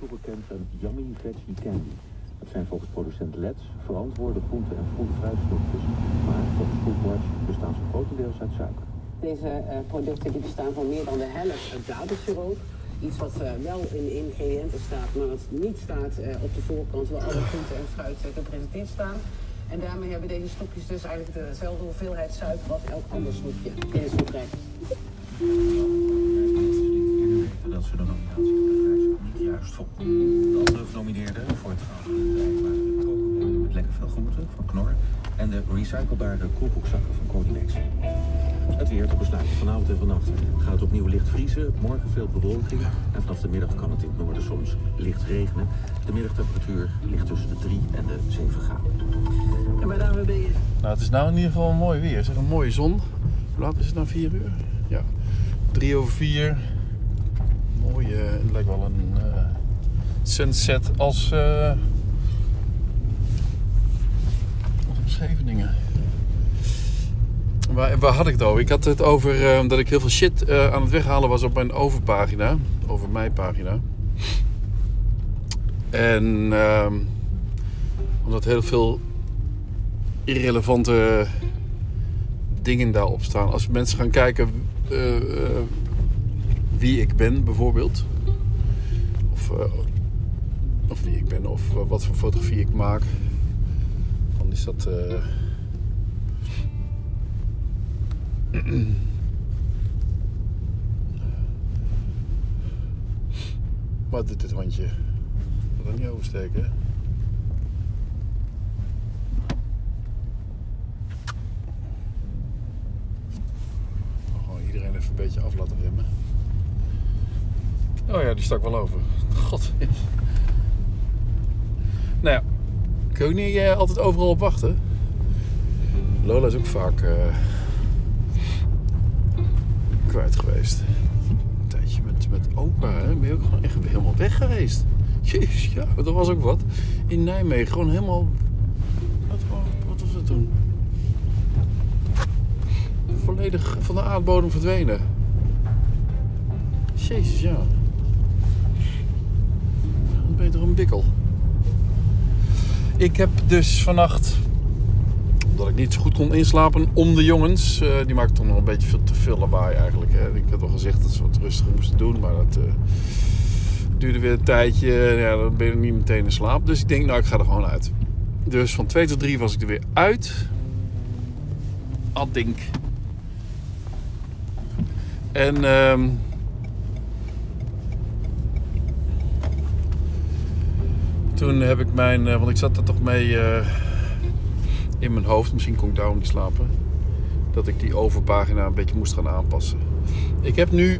toegekend aan Yummy Veggie Candy. Dat zijn volgens producent Let's verantwoorde groente- en fruitsnoepjes, maar volgens Foodwatch bestaan ze grotendeels uit suiker. Deze eh, producten die bestaan van meer dan de helft uit dadelsiroop. Iets wat eh, wel in de ingrediënten staat, maar wat niet staat eh, op de voorkant waar alle groenten en fruit gepresenteerd staan. En daarmee hebben deze snoepjes dus eigenlijk dezelfde hoeveelheid suiker als elk ander snoepje in een snoeprijk. Dat ze de nominatie niet juist vond. De andere genomineerden voor het gouden waren met lekker veel groenten van Knor en de recyclebare koelboekzakken van Codinex. Het weer te besluiten. Vanavond en vannacht gaat het opnieuw licht vriezen. Morgen veel bewolking. En vanaf de middag kan het in het noorden soms licht regenen. De middagtemperatuur ligt tussen de 3 en de 7 graden. En bij de ben je? Nou, het is nou in ieder geval mooi weer. Zeg, een mooie zon. Hoe laat is het nou? 4 uur? Ja. 3 over 4. Mooi, eh, het lijkt wel een eh, sunset als, op Scheveningen. Waar, waar had ik het over? Ik had het over eh, dat ik heel veel shit aan het weghalen was op mijn overpagina. Over mijn pagina. En ehm, omdat heel veel irrelevante dingen daarop staan. Als mensen gaan kijken wie ik ben, bijvoorbeeld. Of, eh, of wie ik ben, of eh, wat voor fotografie ik maak. Dan is dat. eh, Wat doet dit hondje? Dat kan niet oversteken. hè? Gewoon iedereen even een beetje af laten remmen. Oh ja, die stak wel over. God. nou ja, kun je ook niet eh, altijd overal op wachten. Lola is ook vaak eh, kwijt geweest. Een tijdje met, met opa, hè? ben je ook gewoon echt helemaal weg geweest. Jezus, ja, dat was ook wat. In Nijmegen, gewoon helemaal... Wat, wat was het toen? volledig van de aardbodem verdwenen. Jezus, ja. Ik heb dus vannacht, omdat ik niet zo goed kon inslapen, om de jongens. eh, die maakten toch nog een beetje veel te veel lawaai eigenlijk. Hè. Ik had al gezegd dat ze wat rustiger moesten doen, maar dat eh, duurde weer een tijdje. Ja, dan ben je niet meteen in slaap. Dus ik denk, nou, ik ga er gewoon uit. Dus van 2 tot 3 was ik er weer uit. Addink. En ehm, toen heb ik mijn, eh, want ik zat er toch mee eh, in mijn hoofd, misschien kon ik daarom niet slapen, dat ik die overpagina een beetje moest gaan aanpassen. Ik heb nu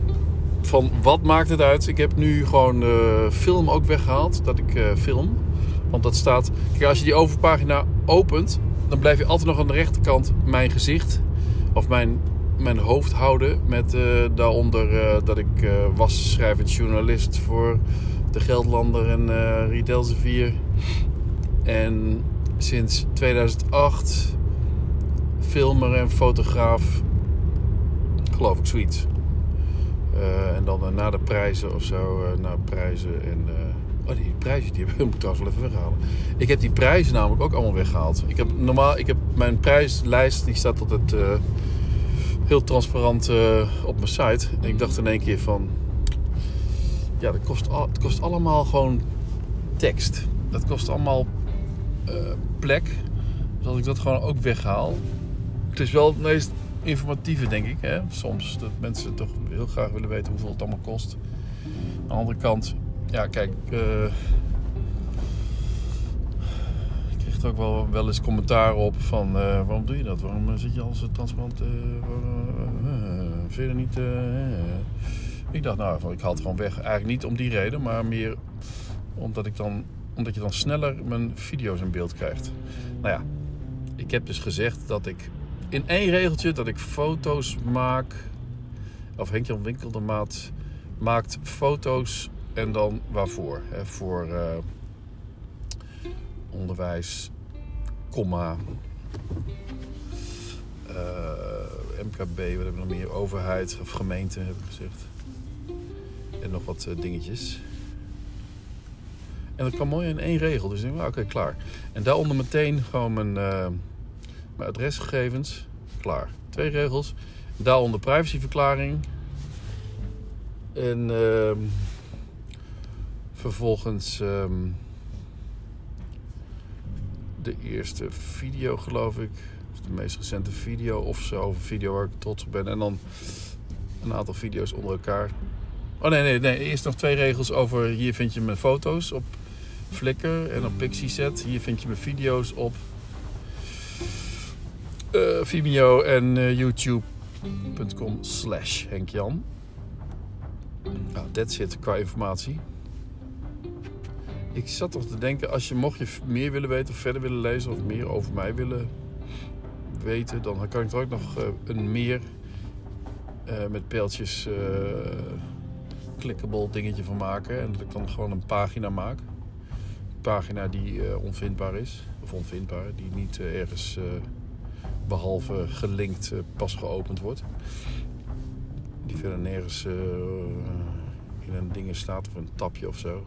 van wat maakt het uit? Ik heb nu gewoon eh, film ook weggehaald, dat ik film. Want dat staat, kijk, als je die overpagina opent, dan blijf je altijd nog aan de rechterkant mijn gezicht of mijn mijn hoofd houden. Met daaronder dat ik was schrijvend journalist voor De Geldlander en Elsevier. En sinds 2008 filmer en fotograaf. Geloof ik, zoiets. Eh, en dan eh, na de prijzen of zo, na prijzen en... oh, die prijzen die moet ik trouwens wel even weghalen. Ik heb die prijzen namelijk ook allemaal weggehaald. Ik heb normaal, ik heb mijn prijslijst, die staat altijd heel transparant op mijn site. En ik dacht in één keer van, ja, dat kost, al, het kost allemaal gewoon tekst. Dat kost allemaal eh, plek. Dus als ik dat gewoon ook weghaal. Het is wel het meest informatieve, denk ik. Hè? Soms dat mensen toch heel graag willen weten hoeveel het allemaal kost. Aan de andere kant, ja, kijk. eh, ik kreeg ook wel, wel eens commentaar op van eh, waarom doe je dat? Waarom zit je als transparant? eh uh, verder niet. Ik dacht, nou, ik haal het gewoon weg. Eigenlijk niet om die reden, maar meer omdat, ik dan, omdat je dan sneller mijn video's in beeld krijgt. Nou ja, ik heb dus gezegd dat ik in één regeltje dat ik foto's maak. Of Henk Jan maat maakt foto's en dan waarvoor? Hè? Voor eh, onderwijs, comma, eh, MKB, wat hebben we nog meer? Overheid of gemeente heb ik gezegd. En nog wat eh, dingetjes. En dat kan mooi in één regel. Dus ik nou, oké, klaar. En daaronder meteen gewoon mijn, eh, mijn adresgegevens. Klaar. Twee regels. Daaronder privacyverklaring. En ehm, vervolgens ehm, de eerste video, geloof ik. Of de meest recente video of zo. Of een video waar ik trots op ben. En dan een aantal video's onder elkaar. Oh nee, nee, nee. Eerst nog twee regels over. Hier vind je mijn foto's op Flickr en op Pixieset. Hier vind je mijn video's op eh, Vimeo en eh, youtube.com slash Henkjan. Nou, that's it qua informatie. Ik zat toch te denken, als je mocht je meer willen weten of verder willen lezen of meer over mij willen weten, dan kan ik er ook nog eh, een meer met pijltjes clickable dingetje van maken. En dat ik dan gewoon een pagina maak. Een pagina die eh, onvindbaar is. Of onvindbaar, die niet eh, ergens eh, behalve gelinkt pas geopend wordt. Die verder nergens in een ding staat of een tapje of zo.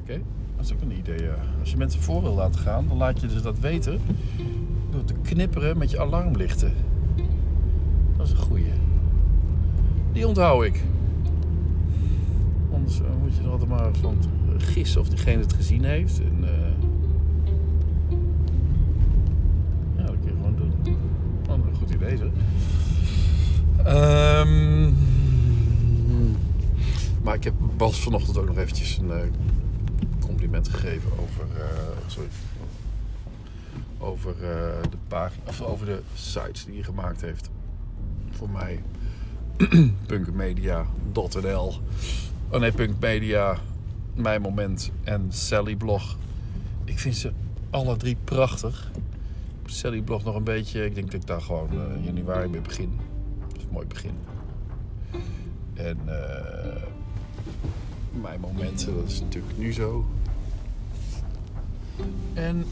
Oké, dat is ook een idee. Als je mensen voor wil laten gaan, dan laat je dus dat weten door te knipperen met je alarmlichten. Dat is een goeie. Die onthoud ik. Anders eh, moet je er altijd maar van gissen of diegene het gezien heeft. En, eh, Ja, dat kun je gewoon doen. Wat een goed idee, zeg. Ehm, maar ik heb Bas vanochtend ook nog eventjes een eh, gegeven over, eh, sorry, over, eh, de pagina, of over de sites die hij gemaakt heeft. Voor mij. punkmedia.nl Oh nee, Punkmedia, Mijn Moment en Sally Blog. Ik vind ze alle drie prachtig. Sally Blog nog een beetje. Ik denk dat ik daar gewoon eh, januari mee begin. Dat is een mooi begin. En mijn momenten, dat is natuurlijk nu zo. En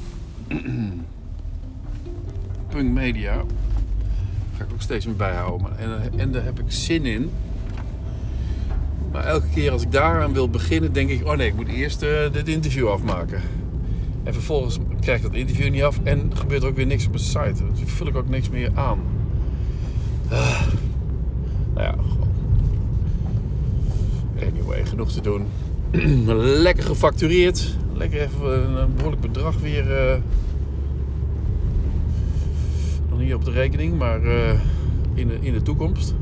Punk Media ga ik ook steeds meer bijhouden. En, en daar heb ik zin in. Maar elke keer als ik daaraan wil beginnen, denk ik: oh nee, ik moet eerst eh, dit interview afmaken. En vervolgens krijg ik dat interview niet af en gebeurt er ook weer niks op mijn site. Dus vul ik ook niks meer aan. Ah. nou ja, gewoon. Anyway, genoeg te doen. Lekker gefactureerd. Lekker even een, een behoorlijk bedrag weer. eh, nog niet op de rekening, maar eh, in, de, in de toekomst.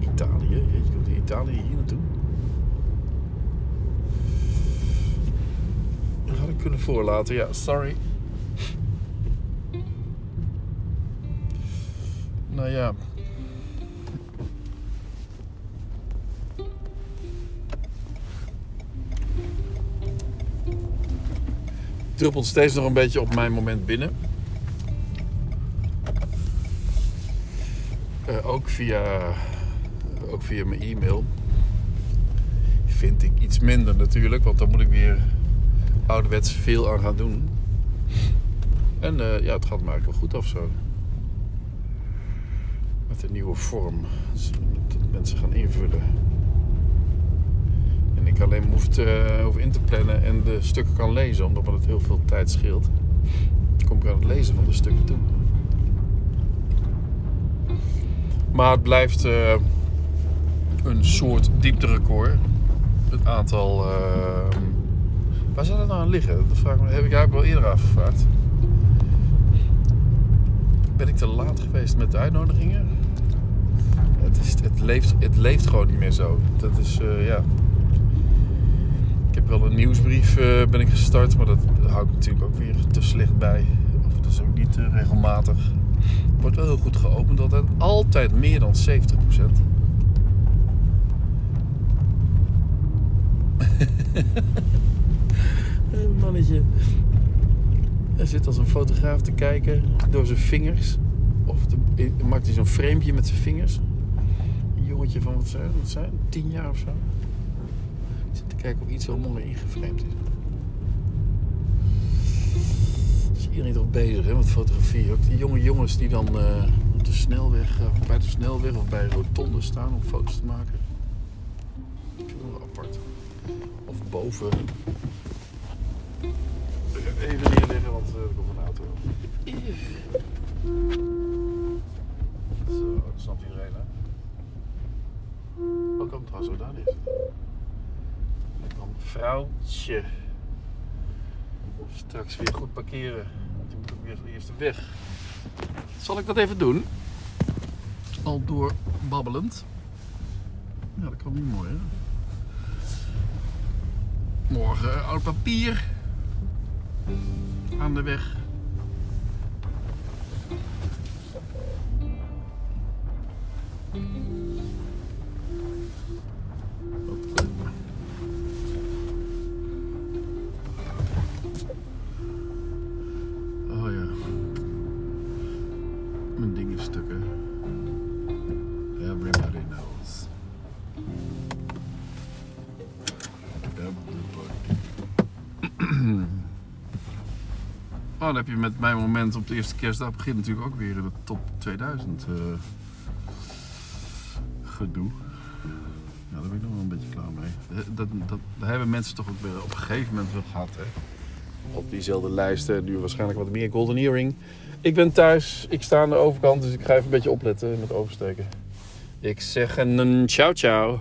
Italië, jeetje, komt die Italië hier naartoe? Dat had ik kunnen voorlaten, ja, sorry. Nou ja. Druppelt steeds nog een beetje op mijn moment binnen. Eh, ook, via, ook via mijn e-mail. Vind ik iets minder natuurlijk, want dan moet ik weer ouderwets veel aan gaan doen. En eh, ja, het gaat me eigenlijk wel goed af zo. Met een nieuwe vorm. Dus dat mensen gaan invullen. Ik alleen hoef uh, over in te plannen en de stukken kan lezen, omdat dat heel veel tijd scheelt. Kom ik aan het lezen van de stukken toe. Maar het blijft uh, een soort diepterecord. Het aantal. Uh, waar zou dat nou aan liggen? Dat vraag ik me, heb ik eigenlijk wel eerder afgevraagd. Ben ik te laat geweest met de uitnodigingen? Het, is, het, leeft, het leeft gewoon niet meer zo. Dat is, uh, ja. Heb wel een nieuwsbrief uh, ben ik gestart, maar dat hou ik natuurlijk ook weer te slecht bij. Of dat is ook niet uh, regelmatig. Wordt wel heel goed geopend altijd. Altijd meer dan 70% een mannetje. Hij zit als een fotograaf te kijken door zijn vingers. Of de, maakt hij zo'n framepje met zijn vingers. Een jongetje van wat zijn, wat zijn 10 jaar of zo. Te kijken of iets wel mooi ingeframed is. Is iedereen toch bezig hè, met fotografie? Ook die jonge jongens die dan uh, de snelweg, of bij de snelweg of bij rotonde staan om foto's te maken. Ik vind wel apart. Of boven. Ik Even neerleggen, want eh, er komt een auto. Vrouwtje. Straks weer goed parkeren. Want die moet ook weer eerst de weg. Zal ik dat even doen? Al door babbelend. Ja, dat kan niet mooi hè. Morgen oud papier. Aan de weg. Oh, dan heb je met mijn moment op de eerste kerstdag begint natuurlijk ook weer de top 2000 eh, gedoe. Ja, daar ben ik nog wel een beetje klaar mee. Eh, Dat, dat, daar hebben mensen toch ook weer op een gegeven moment wel gehad, hè? Op diezelfde lijsten, nu waarschijnlijk wat meer Golden Earring. Ik ben thuis, ik sta aan de overkant, dus ik ga even een beetje opletten met oversteken. Ik zeg een ciao ciao.